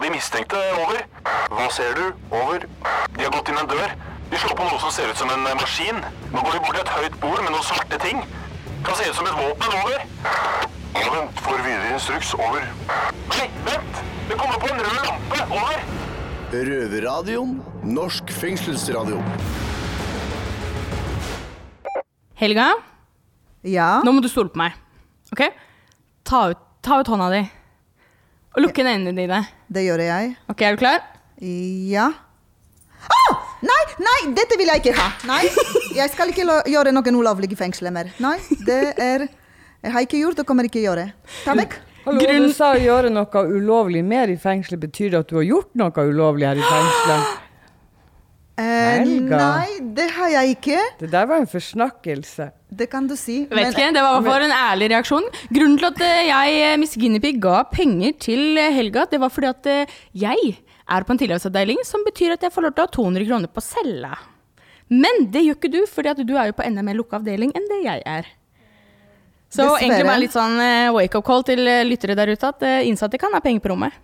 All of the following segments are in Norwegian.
på de mistenkte. Over. Hva ser du? Over. De har gått inn en dør. De slår på noe som ser ut som en maskin. Nå går de bort til et høyt bord med noen svarte ting. Kan se ut som et våpen. Over. Ja, vent. Får videre instruks. Over. Nei, vent! Det kommer på en rød lampe. Over. Røverradioen. Norsk fengselsradio. Helga, Ja, nå må du stole på meg. Ok? Ta ut, ta ut hånda di. Og lukk inn øynene dine. Det gjør jeg. Ok, er du klar? Ja. Å! Nei, nei, dette vil jeg ikke ha. Nei, jeg skal ikke lo- gjøre noen ulovlige fengsler mer. Nei, det er Jeg har ikke gjort og kommer ikke gjøre. Ta vekk. Hallo, Grunn- du sa å gjøre noe ulovlig mer i fengselet. Betyr det at du har gjort noe ulovlig her i fengselet? Eh, Helga. nei, det har jeg ikke. Det der var en forsnakkelse. Det kan du si. Vet vet ikke, Det var for en ærlig reaksjon. Grunnen til at eh, jeg, eh, Miss Guinevere, ga penger til eh, Helga, det var fordi at jeg er på en tilleggsavdeling, som betyr at jeg får lov til å ha 200 kroner på cella. Men det gjør ikke du, fordi at du er jo på enda mer lukka avdeling enn det jeg er. Så Dessverre. egentlig bare litt sånn wake-up call til lyttere der ute, at innsatte kan ha penger på rommet.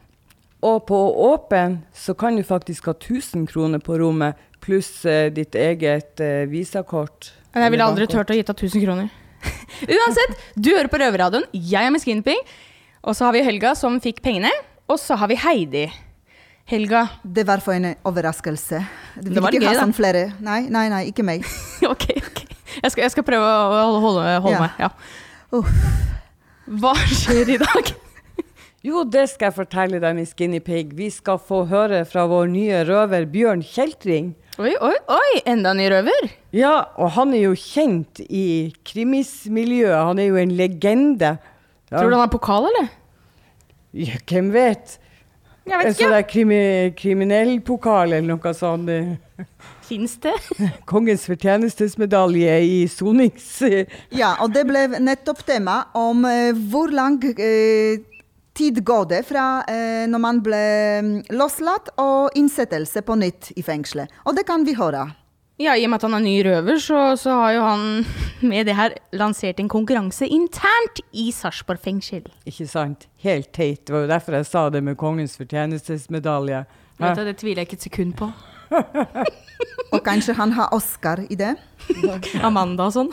Og på åpen så kan du faktisk ha 1000 kroner på rommet, pluss ditt eget visakort. Men jeg ville aldri turt å gitt deg 1000 kroner. Uansett, du hører på Røverradioen. Jeg er med Skinping. Og så har vi Helga som fikk pengene. Og så har vi Heidi. Helga. Det var for en overraskelse. Du vil var ikke gøy, ha sånn flere. Nei, nei, nei, ikke meg. ok, ok. Jeg skal, jeg skal prøve å holde, holde, holde Ja. meg. Ja. Uff. Hva skjer i dag? Jo, det skal jeg fortelle deg, min skinny Pig. Vi skal få høre fra vår nye røver Bjørn Kjeltring. Oi, oi, oi! Enda en ny røver. Ja, og han er jo kjent i krimismiljøet. Han er jo en legende. Ja. Tror du han har pokal, eller? Ja, hvem vet? Jeg En vet ikke. En sånn krimi kriminellpokal eller noe sånt. Fins det? Kongens fortjenestesmedalje i sonings... Ja, og det ble nettopp tema om eh, hvor lang eh, tid går det fra eh, når man ble mm, løslatt og innsettelse på nytt i fengselet. Og det kan vi høre. Ja, I og med at han er ny røver, så, så har jo han med det her lansert en konkurranse internt i Sarpsborg fengsel. Ikke sant? Helt teit. Det var jo derfor jeg sa det med Kongens fortjenestesmedalje. Vet du, det tviler jeg ikke et sekund på. Og kanskje han har Oscar i det. Amanda og sånn.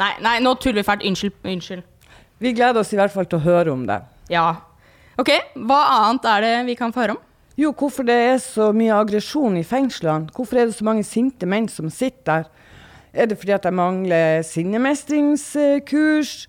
Nei, nei, nå tuller vi fælt. Unnskyld. Unnskyld. Vi gleder oss i hvert fall til å høre om det. Ja. Ok, hva annet er det vi kan få høre om? Jo, hvorfor det er så mye aggresjon i fengslene? Hvorfor er det så mange sinte menn som sitter der? Er det fordi at de mangler sinnemestringskurs?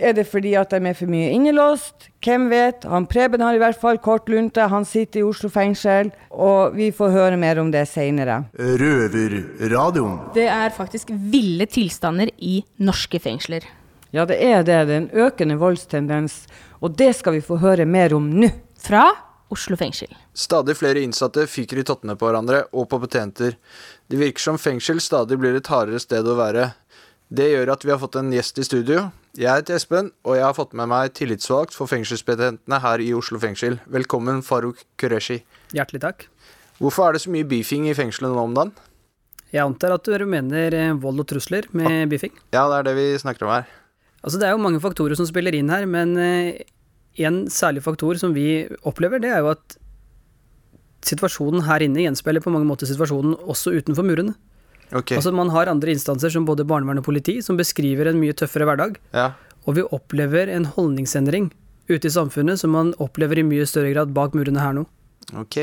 Er det fordi at de er for mye innelåst? Hvem vet? Han Preben har i hvert fall kort lunte. Han sitter i Oslo fengsel, og vi får høre mer om det seinere. Røverradioen. Det er faktisk ville tilstander i norske fengsler. Ja, det er det. Det er en økende voldstendens, og det skal vi få høre mer om nå. Fra Oslo fengsel. Stadig flere innsatte fyker i tottene på hverandre og på betjenter. Det virker som fengsel stadig blir et hardere sted å være. Det gjør at vi har fått en gjest i studio. Jeg heter Espen, og jeg har fått med meg tillitsvalgt for fengselsbetjentene her i Oslo fengsel. Velkommen, Farouk Qureshi. Hjertelig takk. Hvorfor er det så mye beefing i fengselet nå om dagen? Jeg antar at du mener eh, vold og trusler med beefing. Ja, det er det vi snakker om her. Altså, det er jo mange faktorer som spiller inn her, men eh, en særlig faktor som vi opplever, det er jo at situasjonen her inne gjenspeiler på mange måter situasjonen også utenfor murene. Okay. Altså, man har andre instanser som både barnevern og politi som beskriver en mye tøffere hverdag, ja. og vi opplever en holdningsendring ute i samfunnet som man opplever i mye større grad bak murene her nå. Ok,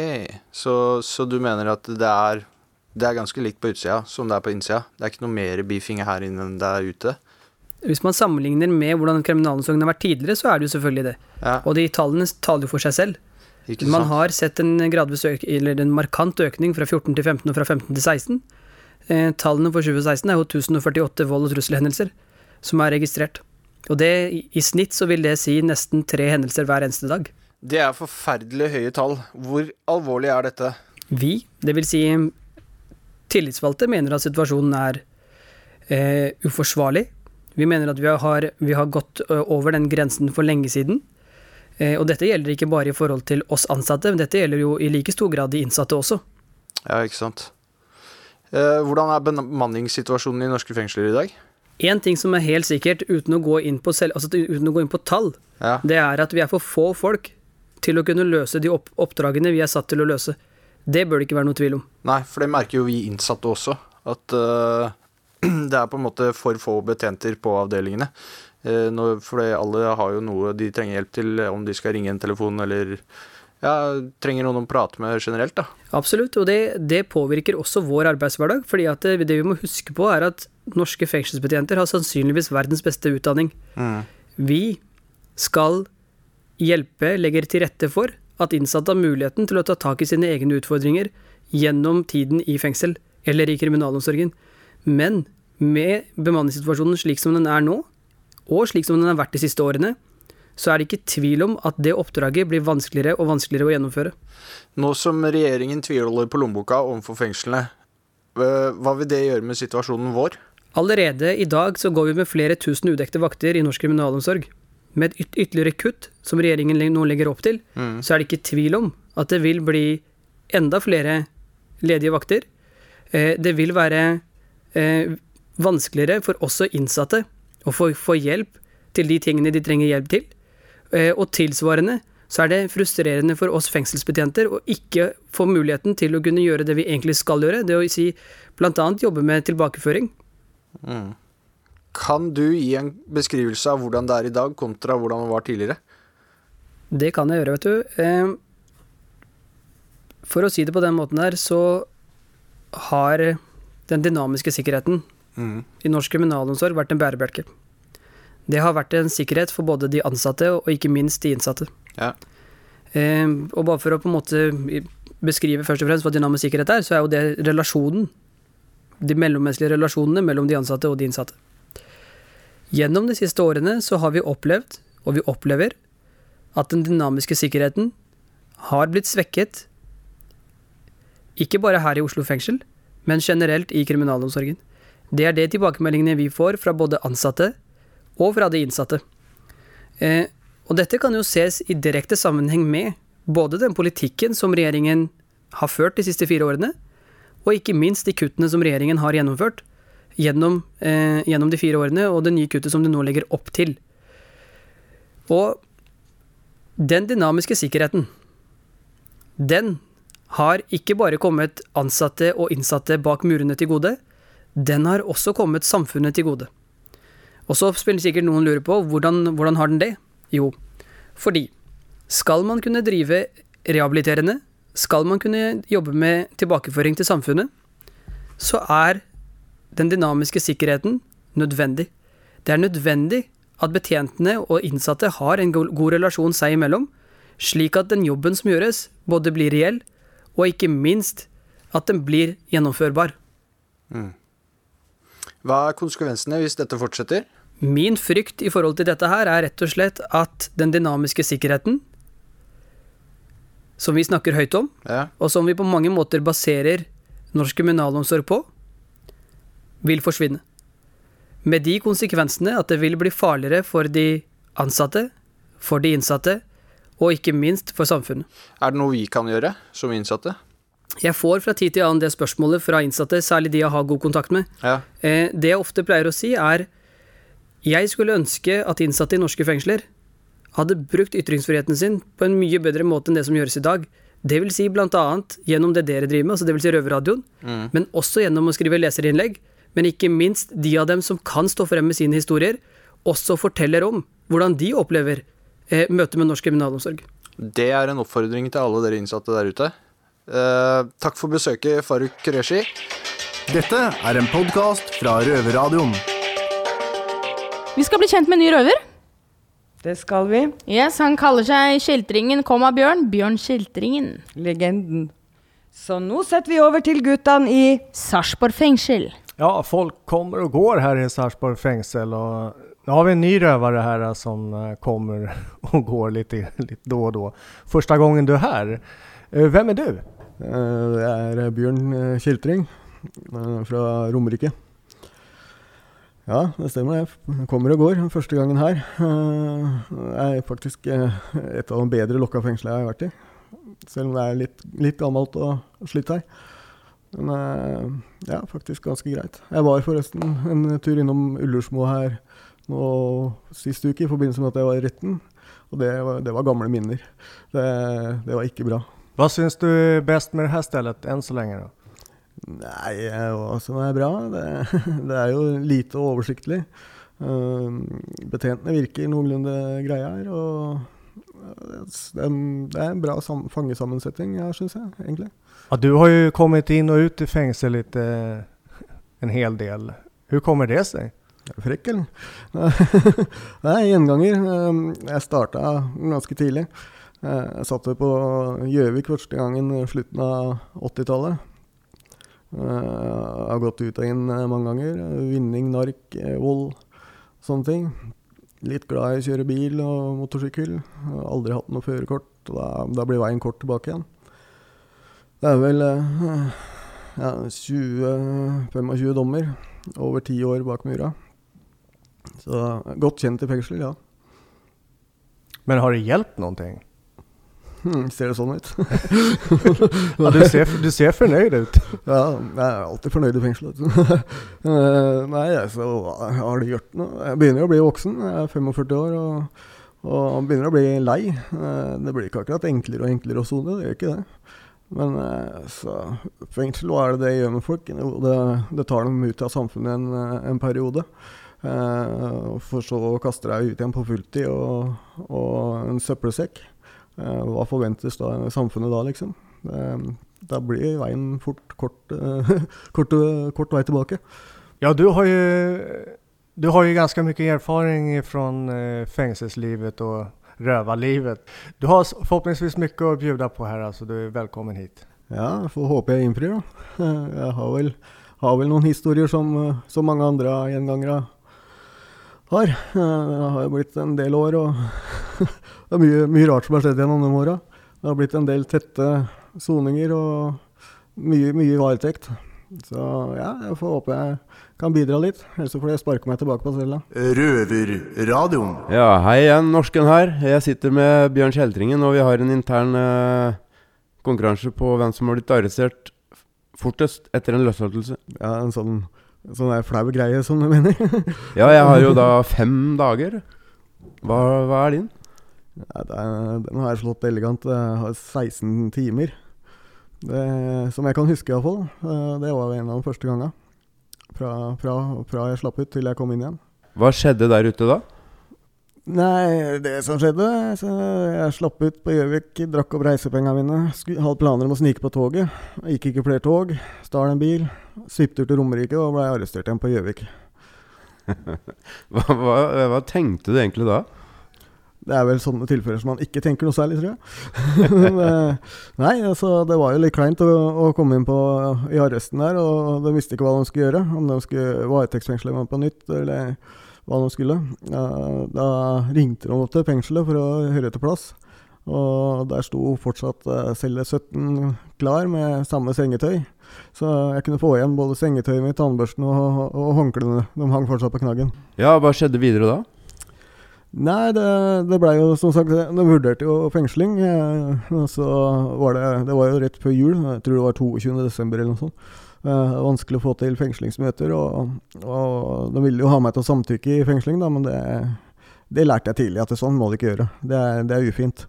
så, så du mener at det er, det er ganske likt på utsida som det er på innsida? Det er ikke noe mer beefing her inne enn det er ute? Hvis man sammenligner med hvordan kriminalomsorgen har vært tidligere, så er det jo selvfølgelig det. Ja, Og de tallene taler jo for seg selv. Man har sett en gradvis øk eller en markant økning fra 14 til 15 og fra 15 til 16. Eh, tallene for 2016 er jo 1048 vold- og trusselhendelser som er registrert. Og det, i- i snitt så vil det si nesten tre hendelser hver eneste dag. Det er forferdelig høye tall. Hvor alvorlig er dette? Vi, det vil si tillitsvalgte, mener at situasjonen er eh, uforsvarlig. Vi mener at vi har, vi har gått over den grensen for lenge siden. Eh, og dette gjelder ikke bare i forhold til oss ansatte, men dette gjelder jo i like stor grad de innsatte også. Ja, ikke sant. Eh, hvordan er bemanningssituasjonen i norske fengsler i dag? Én ting som er helt sikkert, uten å gå inn på, selv, altså, uten å gå inn på tall, Ja, det er at vi er for få folk til å kunne løse de opp oppdragene vi er satt til å løse. Det bør det ikke være noe tvil om. Nei, for det merker jo vi innsatte også. At eh, det er på en måte for få betjenter på avdelingene. Uh, for alle har jo noe de trenger hjelp til, om de skal ringe en telefon eller ja, trenger noen å prate med generelt, da. Absolutt, og det, det påvirker også vår arbeidshverdag. fordi at det, det vi må huske på, er at norske fengselsbetjenter har sannsynligvis verdens beste utdanning. Vi skal hjelpe, legger til rette for at innsatte har muligheten til å ta tak i sine egne utfordringer gjennom tiden i fengsel eller i kriminalomsorgen. Men med bemanningssituasjonen slik som den er nå, og slik som den har vært de siste årene, så er det ikke tvil om at det oppdraget blir vanskeligere og vanskeligere å gjennomføre. Nå som regjeringen tviholder på lommeboka overfor fengslene, hva vil det gjøre med situasjonen vår? Allerede i dag så går vi med flere tusen udekte vakter i norsk kriminalomsorg. Med et yt ytterligere kutt, som regjeringen nå legger opp til, så er det ikke tvil om at det vil bli enda flere ledige vakter. Eh, Det vil være eh, vanskeligere for også innsatte å få, få hjelp til de tingene de trenger hjelp til. Eh, Og tilsvarende så er det frustrerende for oss fengselsbetjenter å ikke få muligheten til å kunne gjøre det vi egentlig skal gjøre, det å si bl.a. jobbe med tilbakeføring. Kan du gi en beskrivelse av hvordan det er i dag, kontra hvordan det var tidligere? Det kan jeg gjøre, vet du. Eh, For å si det på den måten her, så har den dynamiske sikkerheten i norsk kriminalomsorg vært en bærebjelke. Det har vært en sikkerhet for både de ansatte og ikke minst de innsatte. Ja. Eh, og bare for å på en måte beskrive først og fremst hva dynamisk sikkerhet er, så er jo det relasjonen, de mellommenneskelige relasjonene mellom de ansatte og de innsatte. Gjennom de siste årene så har vi opplevd, og vi opplever, at den dynamiske sikkerheten har blitt svekket, ikke bare her i Oslo fengsel, men generelt i kriminalomsorgen. Det er det tilbakemeldingene vi får fra både ansatte og fra de innsatte. Eh, og dette kan jo ses i direkte sammenheng med både den politikken som regjeringen har ført de siste fire årene, og ikke minst de kuttene som regjeringen har gjennomført gjennom, eh, gjennom de fire årene, og det nye kuttet som de nå legger opp til. Og den dynamiske sikkerheten, den har ikke bare kommet ansatte og innsatte bak murene til gode, den har også kommet samfunnet til gode. Og så spiller sikkert noen lure på hvordan, hvordan har den det? Jo, fordi skal man kunne drive rehabiliterende, skal man kunne jobbe med tilbakeføring til samfunnet, så er den dynamiske sikkerheten nødvendig. Det er nødvendig at betjentene og innsatte har en god relasjon seg imellom, slik at den jobben som gjøres, både blir reell, og ikke minst at den blir gjennomførbar. Hva er konsekvensene hvis dette fortsetter? Min frykt i forhold til dette her er rett og slett at den dynamiske sikkerheten, som vi snakker høyt om, Ja. og som vi på mange måter baserer norsk kriminalomsorg på, vil forsvinne. Med de konsekvensene at det vil bli farligere for de ansatte, for de innsatte, og ikke minst for samfunnet. Er det noe vi kan gjøre som innsatte? Jeg får fra tid til annen det spørsmålet fra innsatte, særlig de jeg har god kontakt med. Ja. Eh, det jeg ofte pleier å si, er jeg skulle ønske at innsatte i norske fengsler hadde brukt ytringsfriheten sin på en mye bedre måte enn det som gjøres i dag. Det vil si blant annet gjennom det dere driver med, altså det vil si Røverradioen, men også gjennom å skrive leserinnlegg. Men ikke minst de av dem som kan stå frem med sine historier, også forteller om hvordan de opplever møtet med norsk kriminalomsorg. Det er en oppfordring til alle dere innsatte der ute. Eh, takk for besøket, Faruk Qureshi. Dette er en podkast fra Røverradioen. Vi skal bli kjent med en ny røver. Det skal vi. Yes, Han kaller seg Kjeltringen, komma Bjørn. Bjørn Kjeltringen. Legenden. Så nå setter vi over til guttene i Sarpsborg fengsel. Ja, folk kommer og går her i Sarpsborg fengsel. och nu har vi en ny rövare här som eh, kommer och går lite, lite då och då. Första gången du är här. Eh, Vem är du? Det er Bjørn eh, Kjeltring eh, fra Romerike. Ja, det stemmer. Jeg kommer og går første gangen her. Eh, Det er faktisk eh, et av de bedre lukka fengslene jeg har vært i. Selv om det er litt, litt gammelt og slitt her. Men eh, ja, faktisk ganske greit. Jeg var forresten en tur innom Ullersmo her nå sist uke i forbindelse med at jeg var i retten. Og det var, det var gamle minner. Det, det var ikke bra. Hva syns du best med det her stedet enn så lenge? da? Nei, hva som er bra? Det, det er jo lite og oversiktlig. Uh, betjentene virker noenlunde greie her. Og det, er, det en bra sam fangesammensetning her, syns jeg, egentlig. Ja, du har jo kommet inn og ut i fengsel litt, eh, en hel del. Hvordan kommer det seg? Frekk, eller? Nei, gjenganger. Um, jeg starta ganske tidlig. Eh, jeg satt på Gjøvik første gangen i slutten av 80-tallet. Jeg har gått ut og inn mange ganger. Vinning, nark, vold, sånne ting. Litt glad i å kjøre bil og motorsykkel. Aldri hatt noe førerkort. Da, da blir veien kort tilbake igjen. Det er vel ja, 20-25 dommer. Over ti år bak mura. Så godt kjent i fengsel, ja. Men har det hjulpet noe? Hmm, ser det sånn ut? ja, du, ser, du ser fornøyd ut. ja, jeg er alltid fornøyd i fengsel. uh, nei, så har det gjort noe. Jeg begynner å bli voksen. Jeg er 45 år og, og begynner å bli lei. Uh, det blir ikke akkurat enklere og enklere å sone, det gjør ikke det. Men uh, så fengsel, hva er det det gjør med folk? Det, det tar dem ut av samfunnet en, en periode. Uh, for så å kaste deg ut igjen på fulltid og, og en søppelsekk. Uh, hva forventes da samfunnet da, liksom? Uh, da blir veien fort kort, kort, kort, vei tilbake. Ja, du har jo, du har jo ganske mye erfaring fra fengselslivet og røverlivet. Du har forhåpentligvis mye å bjuda på her, så Du er velkommen hit. Ja, får håpe jeg innfrir, da. Jeg har vel, har vel noen historier som, som mange andre gjengangere har. Det har jo blitt en del år, og det er mye, mye, rart som har skjedd gjennom de åra. Det har blitt en del tette soninger og mye, mye varetekt. Så ja, jeg får håpe jeg kan bidra litt. Ellers får jeg sparke meg tilbake på cella. Røverradioen. Ja, hei igjen, norsken her. Jeg sitter med Bjørn Kjeltringen, og vi har en intern eh, konkurranse på hvem som har blitt arrestert fortest etter en løslatelse. Ja, en sånn Sånn der flau greie, som du mener? ja, jeg har jo da fem dager. Hva, hva er din? Ja, er, den har jeg slått elegant. Jeg har 16 timer. Det, som jeg kan huske, iallfall. Det var en av de første gangene. Fra, fra, fra jeg slapp ut til jeg kom inn igjen. Hva skjedde der ute da? Nei, det som skjedde så Jeg slapp ut på Gjøvik, drakk opp reisepengene mine. Hadde planer om å snike på toget. Gikk ikke flere tog. Stal en bil. Svipptur til Romerike og ble arrestert igjen på Gjøvik. hva, hva, hva, tenkte du egentlig da? Det er vel sånne tilfeller som man ikke tenker noe særlig, tror jeg. Eh, nei, altså, det var jo litt kleint å, å, komme inn på, i arresten der, og de visste ikke hva de skulle gjøre. Om de skulle varetektsfengsle meg på nytt, eller hva de skulle. Da ringte de opp til fengselet for å høre etter plass. Og der sto fortsatt uh, celle 17 klar med samme sengetøy. Så jeg kunne få igjen både sengetøyet mitt, tannbørsten og, og, og håndklærne. De hang fortsatt på knaggen. Ja, hva skjedde videre da? Nei, det, det blei jo som sagt De vurderte jo fengsling. Eh, så var det Det var jo rett før jul. Jeg tror det var 22.12. eller noe sånt. Uh, vanskelig å få til fengslingsmøter, og, og de ville jo ha meg til å samtykke i fengsling, da, men det, det lærte jeg tidlig, at det sånn må du ikke gjøre. Det er, det er ufint.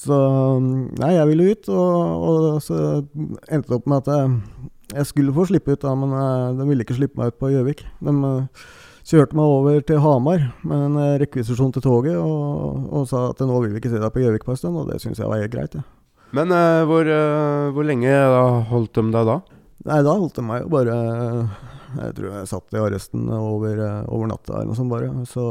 Så nei, jeg ville ut, og, og så endte det opp med at jeg, jeg, skulle få slippe ut, da, men uh, de ville ikke slippe meg ut på Gjøvik. De uh, kjørte meg over til Hamar med en rekvisisjon til toget, og, og, sa at nå vil vi ikke se deg på Gjøvik på en stund, og det syns jeg var helt greit. Ja. Men hvor, hvor lenge holdt de deg da? Nei, da holdt de meg jo bare Jeg tror jeg satt i arresten over, over natta eller noe sånt bare. Så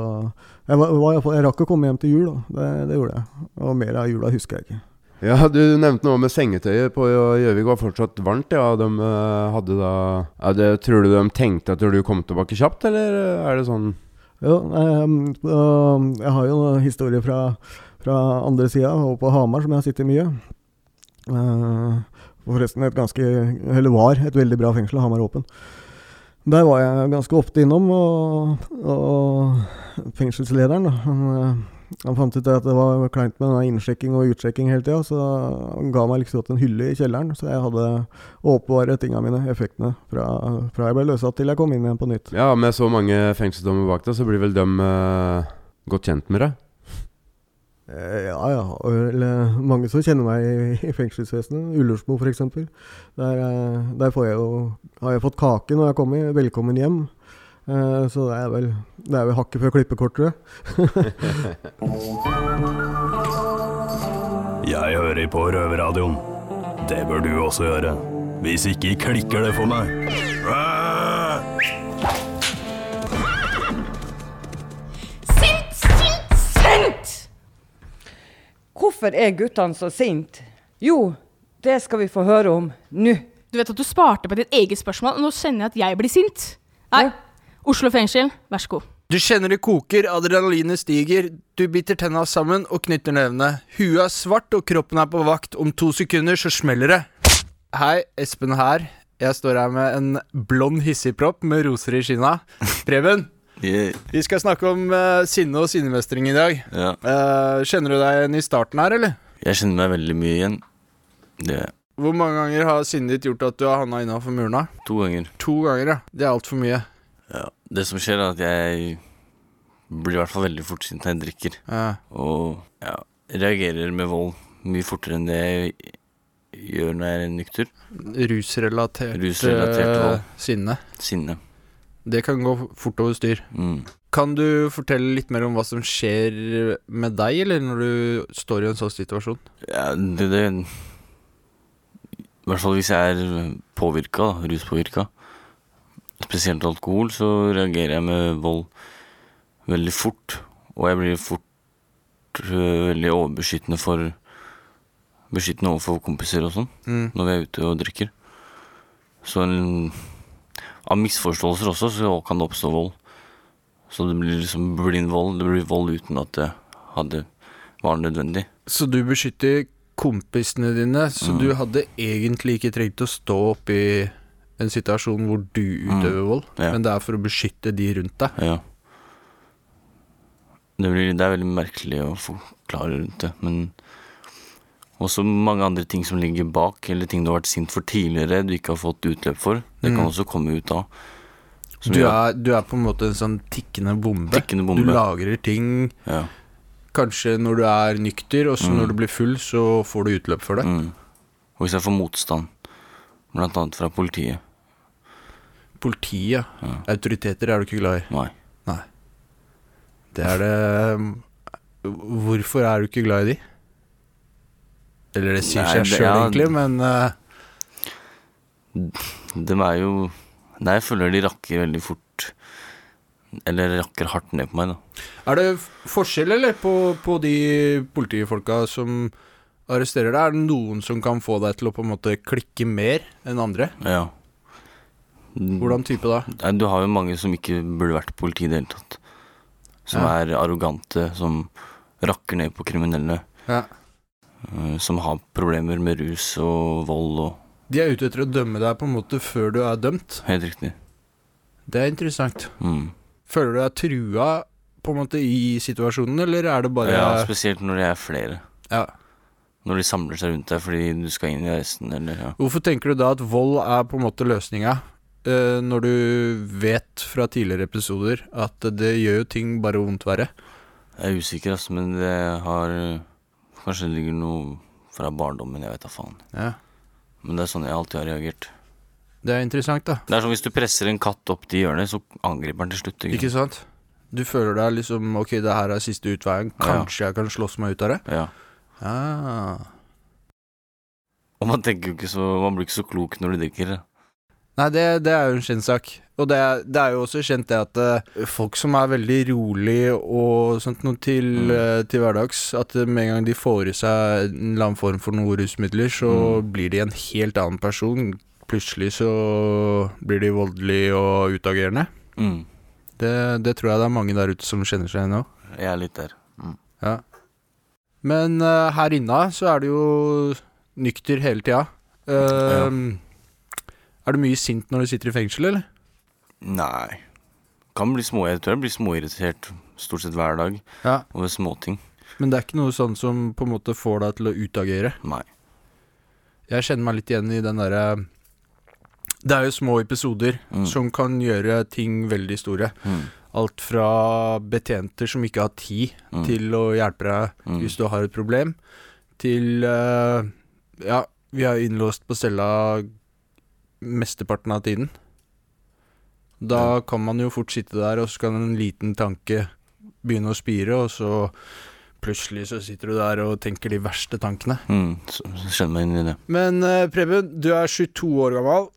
jeg, var, var, jeg rakk å komme hjem til jul, da. Det, det, gjorde jeg. Og mer av jula husker jeg ikke. Ja, Du nevnte noe med sengetøyet på Gjøvik var fortsatt varmt. ja, De uh, hadde da ja, det, Tror du de tenkte at du kom tilbake kjapt, eller er det sånn Jo, um, uh, jeg har jo noen historier fra, fra andre sida, og på Hamar, som jeg har sittet mye. Forresten et ganske, eller var et veldig bra fengsel, Hamar Åpen. Der var jeg ganske ofte innom, og, og fengselslederen han, han, fant ut at det var kleint med innsjekking og utsjekking hele tida, så han ga meg liksom en hylle i kjelleren, så jeg hadde oppbevare tinga mine, effektene, fra, fra, jeg ble løsatt til jeg kom inn igjen på nytt. Ja, med så mange fengselsdommer bak deg, så blir vel de uh, godt kjent med deg? Eh, ja, ja. Eller, mange som kjenner meg i, i fengselsvesenet. Ullersmo f.eks. Der, eh, der får jeg jo, har jeg fått kake når jeg kommer. Velkommen hjem. Eh, så det er vel, det er vel hakket før klippekort, tror jeg. Jeg hører på Røverradioen. Det bør du også gjøre. Hvis ikke klikker det for meg. Hvorfor er guttene så sinte? Jo, det skal vi få høre om nå. Du vet at du sparte på ditt eget spørsmål, og nå kjenner jeg at jeg blir sint. Nei, Oslo fengsel, vær så god. Du kjenner det koker, adrenalinet stiger, du biter tenna sammen og knytter nevene. Huet er svart og kroppen er på vakt, om to sekunder så smeller det. Hei, Espen her. Jeg står her med en blond hissigpropp med roser i skinna. Preben, Yeah. vi skal snakke om uh, sinne og sinnemestring i dag. Ja. Uh, kjenner du deg igjen i starten her, eller? Jeg kjenner meg veldig mye igjen. Det Hvor mange ganger har sinnet ditt gjort at du har havna innafor murene? To ganger. To ganger, ja. Det er altfor mye. Ja. Det som skjer, er at jeg blir i hvert fall veldig fort sint når jeg drikker. Ja. Og ja, reagerer med vold mye fortere enn det jeg gjør når jeg er nykter. Rusrelatert, Rusrelatert eh, vold. sinne. Sinne. Det kan gå fort over styr. Mm. Kan du fortelle litt mer om hva som skjer med deg, eller når du står i en sånn situasjon? Ja, det, det I hvert fall hvis jeg er påvirka, ruspåvirka. Spesielt alkohol, så reagerer jeg med vold veldig fort. Og jeg blir fort uh, veldig overbeskyttende for Beskyttende overfor kompiser og sånn, Mm. når vi er ute og drikker. Så en, av misforståelser også, så kan det oppstå vold. Så det blir liksom blind vold. Det blir vold uten at det hadde, var nødvendig. Så du beskytter kompisene dine, så Mm. du hadde egentlig ikke trengt å stå oppe i en situasjon hvor du utøver vold, Mm. Ja. men det er for å beskytte de rundt deg. Ja. Det, blir, det er veldig merkelig å forklare rundt det, men også mange andre ting som ligger bak, eller ting du har vært sint for tidligere du ikke har fått utløp for. Det kan Mm. også komme ut da. Du er, du er på en måte en sånn tikkende bombe. Tikkende bombe. Du lagrer ting Ja. kanskje når du er nykter, og så Mm. når du blir full, så får du utløp for det. Mm. Og hvis jeg får motstand, blant annet fra politiet Politiet, Ja. autoriteter er du ikke glad i. Nei. Nei. Det er det Hvorfor er du ikke glad i de? Eller det sier Nei, seg sjøl, ja, egentlig, men uh... De er jo Nei, jeg føler de rakker veldig fort Eller rakker hardt ned på meg, da. Er det forskjell, eller, på, på de politifolka som arresterer deg? Er det noen som kan få deg til å på en måte klikke mer enn andre? Ja. Hvordan type da? Nei, Du har jo mange som ikke burde vært politi i det hele tatt. Som Ja. er arrogante, som rakker ned på kriminelle. Ja. Eh, Som har problemer med rus og vold og De er ute etter å dømme deg på en måte før du er dømt. Helt riktig. Det er interessant. Mm. Føler du deg trua på en måte i situasjonen, eller er det bare Ja, spesielt når de er flere. Ja. Når de samler seg rundt deg fordi du skal inn i arresten, eller ja. Hvorfor tenker du da at vold er på en måte løsninga? eh, når du vet fra tidligere episoder at det gjør jo ting bare vondt verre. Jeg er usikker, altså, men det har Kanskje det ligger noe fra barndommen, jeg vet da faen. Ja. Men det er sånn jeg alltid har reagert. Det er interessant, da. Det er som hvis du presser en katt opp til hjørnet, så angriper den til slutt. Ikke, Ikke sant? Du føler deg liksom Ok, det her er siste utveien. Ja. Kanskje jeg kan slåss meg ut av det? Ja. Ah. Og man tenker jo ikke så Man blir ikke så klok når du drikker. da. Nei, det, det er jo en kjent sak. Og det det er jo også kjent det at uh, folk som er veldig rolig og sånt noe til, Mm. uh, til hverdags, at med en gang de får i seg en eller annen form for noen rusmidler, så Mm. blir de en helt annen person. Plutselig så blir de voldelige og utagerende. Mm. Det, det tror jeg det er mange der ute som kjenner seg igjen òg. Jeg er litt der. Mm. Ja. Men uh, her inne så er du jo nykter hele tida. Eh, Er du mye sint når du sitter i fengsel, eller? Nei. Kan bli små, jeg tror jeg blir småirritert stort sett hver dag Ja. over småting. Men det er ikke noe sånn som på en måte får deg til å utagere? Nei. Jeg kjenner meg litt igjen i den derre Det er jo små episoder Mm. som kan gjøre ting veldig store. Mm. Alt fra betjenter som ikke har tid Mm. til å hjelpe deg Mm. hvis du har et problem, til uh, Ja, vi er innlåst på cella mesteparten av tiden. Da kan man jo fort sitte der, og så kan en liten tanke begynne å spire, og så plutselig så sitter du der og tenker de verste tankene. Mm, kjenner meg inn i det. Men eh, Preben, du er 22 år gammel,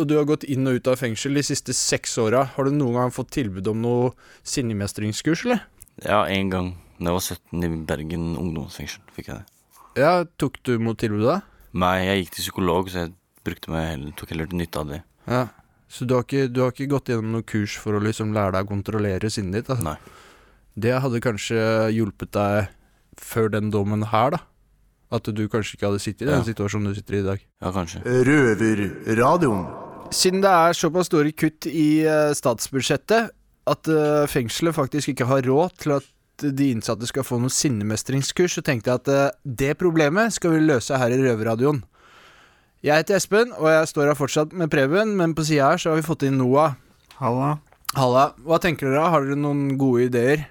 og du har gått inn og ut av fengsel de siste seks åra. Har du noen gang fått tilbud om noe sinnemestringskurs, eller? Ja, en gang da jeg var 17 i Bergen ungdomsfengsel, fikk jeg det. Ja, tok du mot tilbudet? Nei, jeg gikk til psykolog, så jeg brukte meg heller, tok heller til nytte av det. Ja. Så du har, ikke, du har ikke gått gjennom noe kurs for å liksom lære deg å kontrollere sinnet ditt? Altså. Nei. Det hadde kanskje hjulpet deg før den dommen her, da? At du kanskje ikke hadde sittet i den Ja. situasjonen du sitter i i dag. Ja, kanskje. Røverradioen. Siden det er såpass store kutt i eh, statsbudsjettet at eh, fengselet faktisk ikke har råd til at de innsatte skal få noe sinnemestringskurs, så tenkte jeg at eh, det problemet skal vi løse her i Røverradioen. Jeg heter Espen, og jeg står her fortsatt med Preben, men på sida her så har vi fått inn Noah. Halla. Halla. Hva tenker dere? Har dere noen gode ideer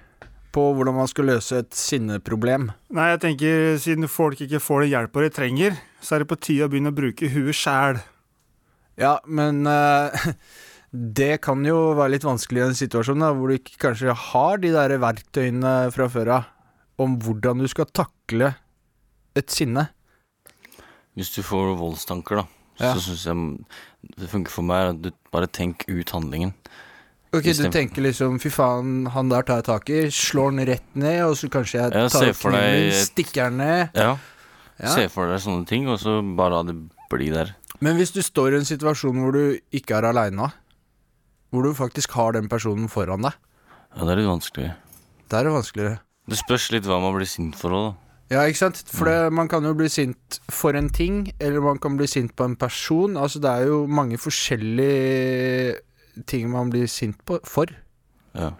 på hvordan man skal løse et sinneproblem? Nei, jeg tenker siden folk ikke får den hjelpa de trenger, så er det på tide å begynne å bruke huet sjæl. Ja, men uh, det kan jo være litt vanskelig i en situasjon da, hvor du ikke kanskje har de der verktøyene fra før av om hvordan du skal takle et sinne. Hvis du får voldstanker, da, Ja. så syns jeg det funker for meg at du bare tenk ut handlingen. Ok, Du tenker liksom fy faen, han der tar jeg tak i, slår han rett ned, og så kanskje jeg Ja, tar kniven, et- stikker han ned. Ja. Ja. Se for deg sånne ting, og så bare la det bli der. Men hvis du står i en situasjon hvor du ikke er aleine, hvor du faktisk har den personen foran deg, Ja, det er litt vanskelig. Det er det vanskeligere. Det spørs litt hva man blir sint for òg, da. Ja, ikke sant? For det, man kan jo bli sint for en ting, eller man kan bli sint på en person. Altså, det er jo mange forskjellige ting man blir sint på for. Ja.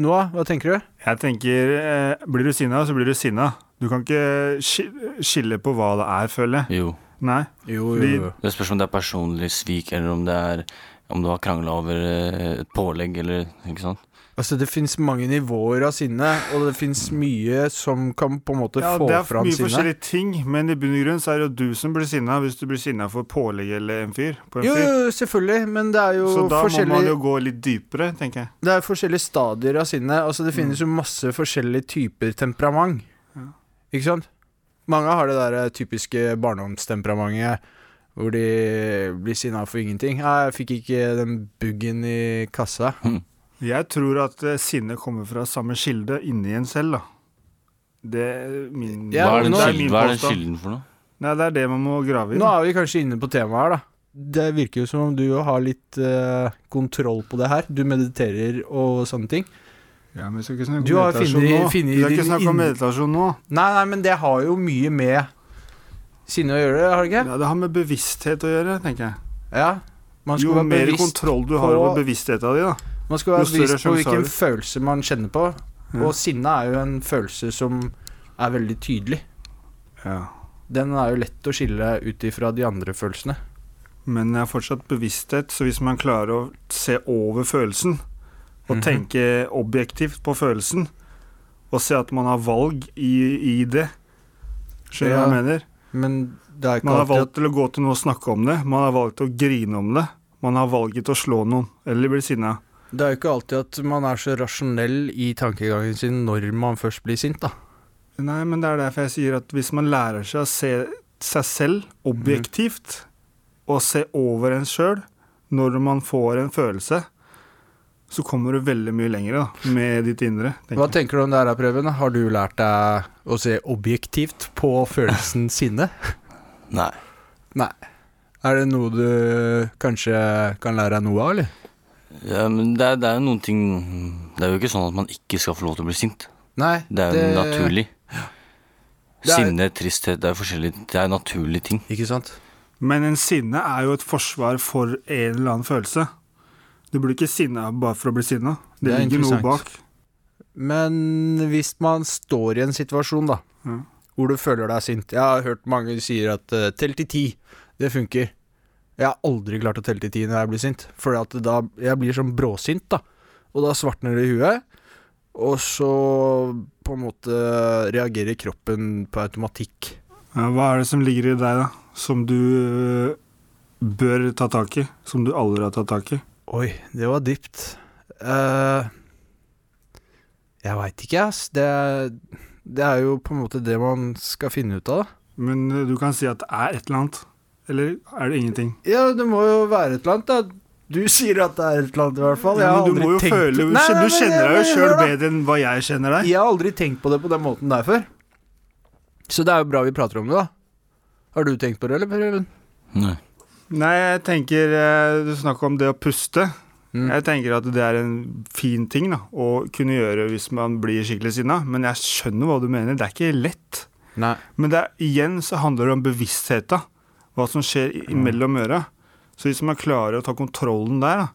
Noah, hva tenker du? Jeg tenker, eh, blir du sinna, så blir du sinna. Du kan ikke skille på hva det er, føler jeg. Jo. Nei. Jo, jo Det spørs om det er personlig svik, eller om det er Om du har krangla over eh, et pålegg, eller Ikke sant? Altså, det fins mange nivåer av sinne, og det fins mye som kan på en måte Ja, få det er mye sinne. forskjellige ting, men i bunn og grunn så er det jo du som blir sinna hvis du blir sinna for pålegg eller en fyr. På en Jo, fyr. jo, selvfølgelig, men det er jo Så da må man jo gå litt dypere, tenker jeg. Det er forskjellige stadier av sinne. Altså, det Mm. finnes jo masse forskjellige typer temperament. Ikke sant? Mange har det der eh, typiske barndomstemperamentet hvor de blir sinna for ingenting. Nei, 'Jeg fikk ikke den buggen i kassa'. Jeg tror at sinnet sinne kommer fra samme kilde inni en selv, da. Det er min Ja, Hva er den det kilden- min hva er den kilden for noe? Nei, det er det man må grave i. Nå er vi kanskje inne på temaet her, da. Det virker jo som om du har litt uh, kontroll på det her. Du mediterer og sånne ting. Ja, men vi skal ikke snakke Du om har meditasjon finner, nå. funnet Vi skal ikke snakke om meditasjon nå. Nei, nei, men det har jo mye med sinne å gjøre, har det ikke? Ja, det har med bevissthet å gjøre, tenker jeg. Ja. Man skal Jo være mer kontroll du har på- over bevisstheten din, da. Man skal være bevisst på hvilken følelse man kjenner på. Ja. Og sinne er jo en følelse som er veldig tydelig. Ja. Den er jo lett å skille ut ifra de andre følelsene. Men det er fortsatt bevissthet, så hvis man klarer å se over følelsen, og Mhm. tenke objektivt på følelsen, og se at man har valg i, i det Skjønner du hva jeg mener? Men Man har valgt til å gå til noen og snakke om det. Man har valgt til å grine om det. Man har valget å slå noen, eller bli sinna. Det er jo ikke alltid at man er så rasjonell i tankegangen sin når man først blir sint, da. Nei, men det er derfor jeg sier at hvis man lærer seg å se seg selv objektivt, og se over en sjøl når man får en følelse, så kommer du veldig mye lenger da, med ditt indre. tenker Hva tenker du om det her, Preben? Har du lært deg å se objektivt på følelsen sinne? Nei. Nei. Er det noe du kanskje kan lære deg noe av, eller? Ja, men det er, det er jo noen ting Det er jo ikke sånn at man ikke skal få lov til å bli sint. Nei, Det er jo det- naturlig. Det er- Sinne, tristhet, det er forskjellige Det er naturlige ting. Ikke sant? Men en sinne er jo et forsvar for en eller annen følelse. Du blir ikke sinna bare for å bli sinna. Det, Det er ligger noe interessant. bak. Men hvis man står i en situasjon, da, Ja. hvor du føler deg sint Jeg har hørt mange sier at eh, tell til ti, det funker. Jeg har aldri klart å telle til ti når jeg blir sint, for jeg blir sånn bråsint, da. og da svartner det i huet. Og så på en måte reagerer kroppen på automatikk. Ja, hva er det som ligger i deg, da? Som du øh, bør ta tak i? Som du aldri har tatt tak i? Oi, det var dypt. Uh, jeg veit ikke, ass. Det, det er jo på en måte det man skal finne ut av. Men øh, du kan si at det er et eller annet. Eller er det ingenting? Ja, det må jo være et eller annet, da. Du sier at det er et eller annet, i hvert fall. Ja, men du må jo tenkt- føle Nei, nei, Du kjenner deg jo sjøl bedre enn hva jeg kjenner deg. Jeg har aldri tenkt på det på den måten der før. Så det er jo bra vi prater om det, da. Har du tenkt på det, eller, Per Even? Nei. Nei, jeg tenker eh, Du snakker om det å puste. Mm. Jeg tenker at det er en fin ting da å kunne gjøre hvis man blir skikkelig sinna, men jeg skjønner hva du mener. Det er ikke lett. Nei. Men det er, igjen så handler det om bevisstheten. Hva som skjer mellom øra. Så hvis man klarer å ta kontrollen der,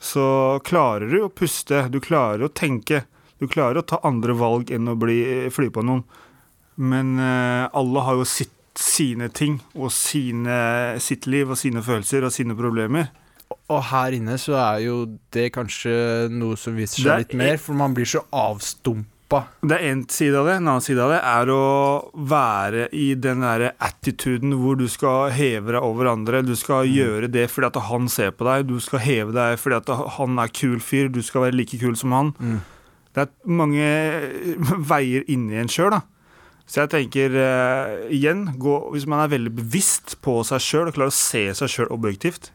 så klarer du å puste. Du klarer å tenke. Du klarer å ta andre valg enn å bli, fly på noen. Men eh, alle har jo sitt, sine ting og sine, sitt liv og sine følelser og sine problemer. Og her inne så er jo det kanskje noe som viser seg litt mer, for man blir så avstumpa. Det er én side av det. En annen side av det er å være i den derre attituden hvor du skal heve deg over andre. Du skal gjøre det fordi at han ser på deg. Du skal heve deg fordi at han er kul fyr. Du skal være like kul som han. Det er mange veier inni en sjøl, da. Så jeg tenker uh, igjen, gå, hvis man er veldig bevisst på seg sjøl og klarer å se seg sjøl objektivt,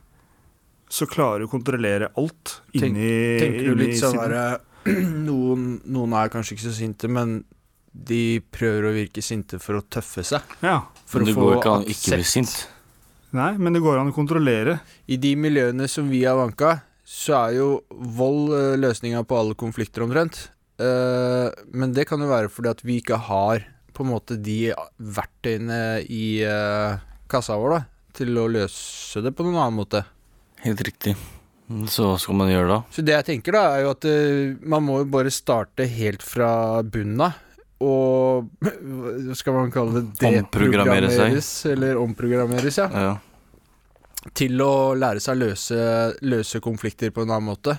så klarer du å kontrollere alt inni Tenker du inni litt sånn derre noen, noen er kanskje ikke så sinte, men de prøver å virke sinte for å tøffe seg. Ja. For Men det å går ikke an å ikke bli sint. Nei, men det går an å kontrollere. I de miljøene som vi har vanka, så er jo vold eh, løsninga på alle konflikter omtrent. Eh, men det kan jo være fordi at vi ikke har på en måte de verktøyene i eh, kassa vår da, til å løse det på noen annen måte. Helt riktig. Så hva skal man gjøre da? Så det jeg tenker da, er jo at uh, man må jo bare starte helt fra bunnen av. Og hva skal man kalle det? Omprogrammere seg. Eller omprogrammeres, ja. Ja. Til å lære seg å løse, løse konflikter på en annen måte.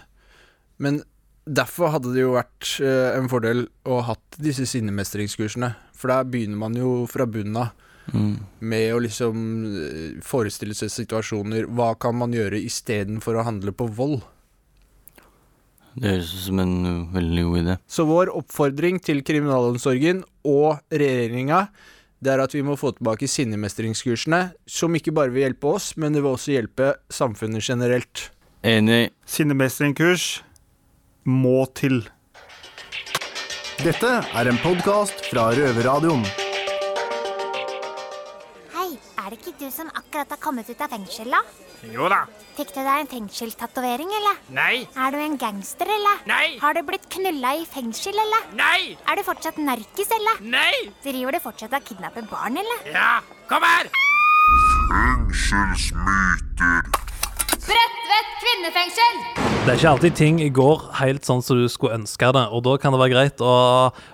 Men derfor hadde det jo vært uh, en fordel å ha hatt disse sinnemestringskursene. For der begynner man jo fra bunnen av. Mm. Med å liksom eh, forestille seg situasjoner. Hva kan man gjøre istedenfor å handle på vold? Det høres ut som en uh, veldig god idé. Så vår oppfordring til kriminalomsorgen og regjeringa det er at vi må få tilbake sinnemestringskursene, som ikke bare vil hjelpe oss, men det vil også hjelpe samfunnet generelt. Enig. Sinnemestringkurs må til. Dette er en podkast fra Røverradioen. Ikke du som akkurat har kommet ut av fengsel, da? Jo da. Fikk du deg en fengselstatovering, eller? Nei. Er du en gangster, eller? Nei. Har du blitt knulla i fengsel, eller? Nei. Er du fortsatt narkis, eller? Nei. Driver du fortsatt og kidnapper barn, eller? Ja, kom her! Bredtvet kvinnefengsel! Det er ikke alltid ting går helt sånn som du skulle ønske det, og da kan det være greit å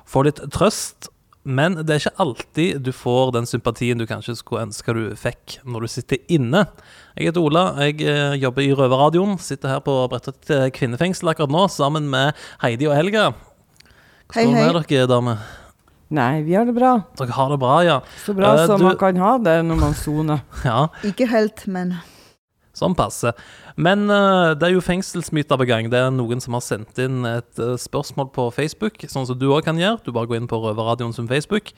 få litt trøst. Men det er ikke alltid du får den sympatien du kanskje skulle ønske du fikk når du sitter inne. Jeg heter Ola, jeg eh, jobber i Røverradioen. Sitter her på Bredtvet eh, kvinnefengsel akkurat nå sammen med Heidi og Helga. Hei, Hvordan hei. er dere, damer? Nei, vi har det bra. Dere har det bra, ja. Så bra uh, som du- man kan ha det når man soner. Ja, Ikke helt, men Sånn passe. Men eh, det er jo fengselsmyter på gang. Det er noen som har sendt inn et eh, spørsmål på Facebook, sånn som du òg kan gjøre. Du bare går inn på Røverradioen som Facebook,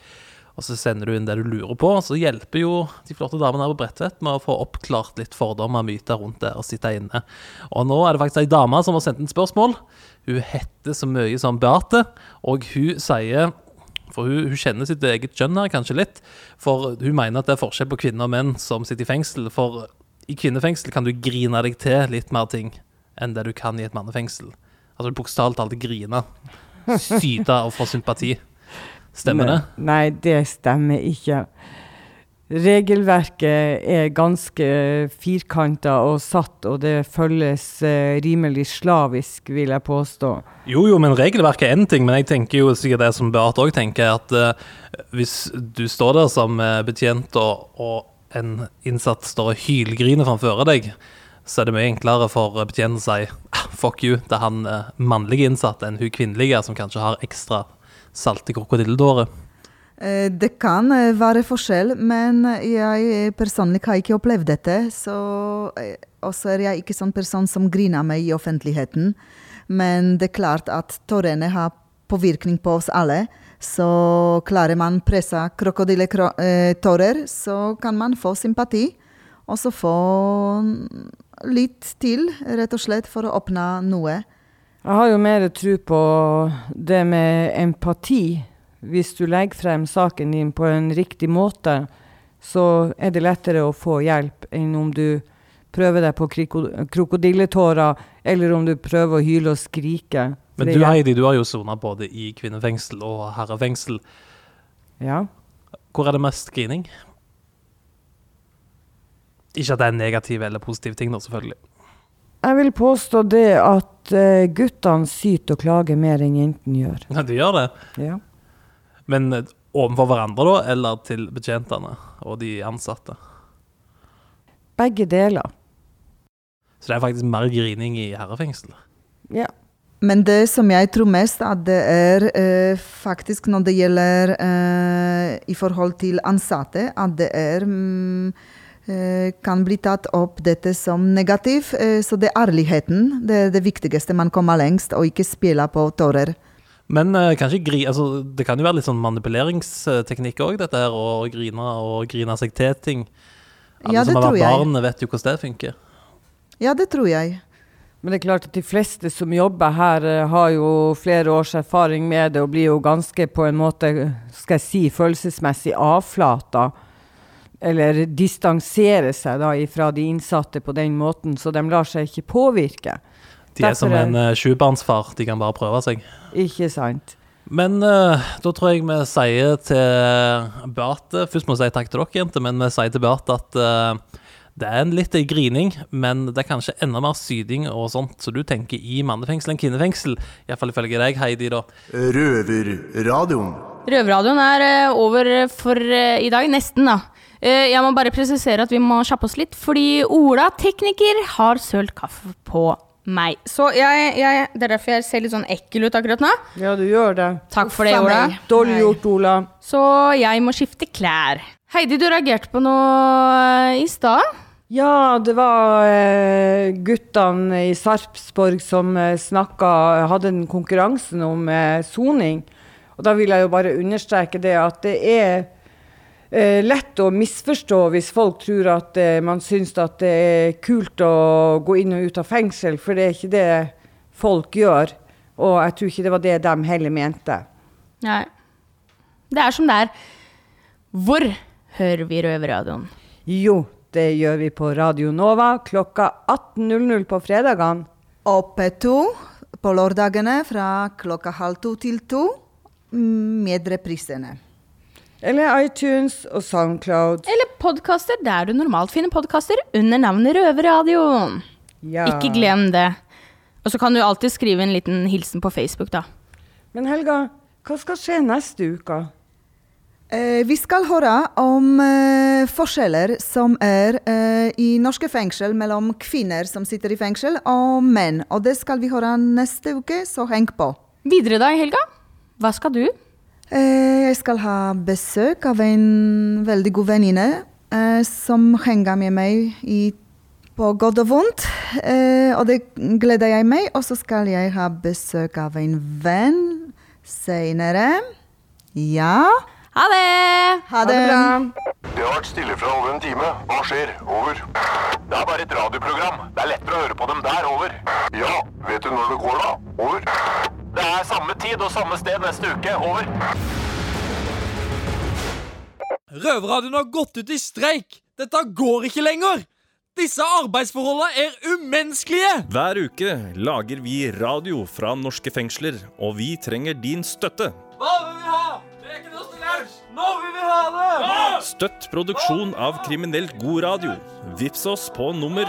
og så sender du inn det du lurer på. Så hjelper jo de flotte damene her på Bredtvet med å få oppklart litt fordommer og myter rundt det å sitte inne. Og nå er det faktisk ei dame som har sendt inn spørsmål. Hun heter så mye som Beate, og hun sier for hun, hun kjenner sitt eget kjønn her kanskje litt. For hun mener at det er forskjell på kvinner og menn som sitter i fengsel. For i kvinnefengsel kan du grine deg til litt mer ting enn det du kan i et mannefengsel. Altså bokstavelig talt grine. Syte og få sympati. Stemmer det? Nei, det stemmer ikke. Regelverket er ganske firkanta og satt, og det følges eh, rimelig slavisk, vil jeg påstå. Jo, jo, men regelverket er én ting, men jeg tenker jo sikkert det som Beate òg tenker, at uh, hvis du står der som eh, betjent og, og en innsatt står og hylgriner framfor deg, så er det mye enklere for betjenten å si ah, fuck you, er han eh, mannlige innsatte enn hun kvinnelige som kanskje har ekstra salte krokodilletårer. Eh, Det kan eh, være forskjell, men jeg personlig har ikke opplevd dette. Så eh, er jeg ikke sånn person som griner meg i offentligheten. Men det er klart at tårene har påvirkning på oss alle. Så klarer man presse krokodilletårer, så kan man få sympati. Og så få litt til, rett og slett, for å åpne noe. Jeg har jo mer tro på det med empati. Hvis du legger frem saken din på en riktig måte, så er det lettere å få hjelp enn om du prøver deg på krokodilletårer, eller om du prøver å hyle og skrike. Men du Heidi, du har jo sona både i kvinnefengsel og herrefengsel. Ja. Hvor er det mest grining? Ikke at det er negative eller positive ting, da, selvfølgelig. Jeg vil påstå det at uh, guttene syter og klager mer enn jentene gjør. Ja, de gjør det. Ja. Men eh, overfor hverandre, da, eller til betjentene og de ansatte? Begge deler. Så det er faktisk mer grining i herrefengsel. Ja. Men det som jeg tror mest, at det er eh, faktisk når det gjelder eh, i forhold til ansatte, at det er mm, eh, kan bli tatt opp dette som negativ. Eh, så det er ærligheten. Det er det viktigste. Man kommer lengst, og ikke spille på tårer. Men eh, kanskje gri, altså, det kan jo være litt sånn manipuleringsteknikk òg, dette her, å grine og grine seg til ting. Alle Ja, det som har vært barn, vet jo hvordan det funker. Ja, det tror jeg. Men det er klart at de fleste som jobber her, eh, har jo flere års erfaring med det og blir jo ganske på en måte, skal jeg si, følelsesmessig avflata. Eller distanserer seg da ifra de innsatte på den måten, så de lar seg ikke påvirke. De er som en uh, sjubarnsfar, de kan bare prøve seg. Ikke sant. Men uh, da tror jeg vi sier til Beate Først må jeg si takk til dere, jenter, men vi sier til Beate at eh, det er en litt grining, men det er kanskje enda mer syding og sånt, så du tenker i mannefengsel enn kvinnefengsel. Iallfall ifølge deg, Heidi, da. Røverradioen. Røverradioen er eh, over for eh, i dag. Nesten, da. Eh, jeg må bare presisere at vi må kjappe oss litt, fordi Ola, tekniker, har sølt kaffe på meg. Så jeg, jeg, det er derfor jeg ser litt sånn ekkel ut akkurat nå. Ja, du gjør det. Takk for det, Ola. Dårlig gjort, Ola. Så jeg må skifte klær. Heidi, du reagerte på noe i stad. Ja, det var eh, guttene i Sarpsborg som eh, snakka Hadde den konkurransen om eh, soning. Og da vil jeg jo bare understreke det at det er eh, lett å misforstå hvis folk tror at eh, man syns at det er kult å gå inn og ut av fengsel, for det er ikke det folk gjør. Og jeg tror ikke det var det de heller mente. Nei. Det er som det er. Hvor hører vi Røverradioen? Jo, det gjør vi på Radio Nova klokka 18.00 på fredagene. Og P2 på lørdagene fra klokka halv to til to mm, med reprisene. Eller iTunes og Soundcloud. Eller podkaster der du normalt finner podkaster under navnet Røverradioen. Ja. Ikke glem det. Og så kan du alltid skrive en liten hilsen på Facebook, da. Men Helga, hva skal skje neste uke? Eh, vi skal høre om eh, forskjeller som er eh, i norske fengsel mellom kvinner som sitter i fengsel, og menn. Og det skal vi høre neste uke, så heng på. Videre da i helga? Hva skal du? Jeg skal ha besøk av en veldig god venninne som henger med meg i, på godt og vondt. Og det gleder jeg meg. Og så skal jeg ha besøk av en venn senere. Ja. Ha det! Ha det bra. Det har vært stille fra over en time. Hva skjer? Over. Det er bare et radioprogram. Det er lettere å høre på dem der. Over. Ja, vet du når det går, da? Over. Det er samme tid og samme sted neste uke. Over. Røverradioen har gått ut i streik! Dette går ikke lenger! Disse arbeidsforholdene er umenneskelige! Hver uke lager vi radio fra norske fengsler, og vi trenger din støtte. Hva vil vi ha? Det er ikke lunsj! Nå vil vi ha det! Støtt produksjon av kriminelt god radio. Vips oss på nummer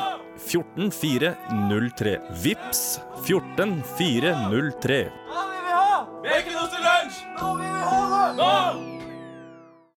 14403. Vips 14403. Nå vil vi ha? Rekenost til lunsj! Nå vil vi ha det! Nå!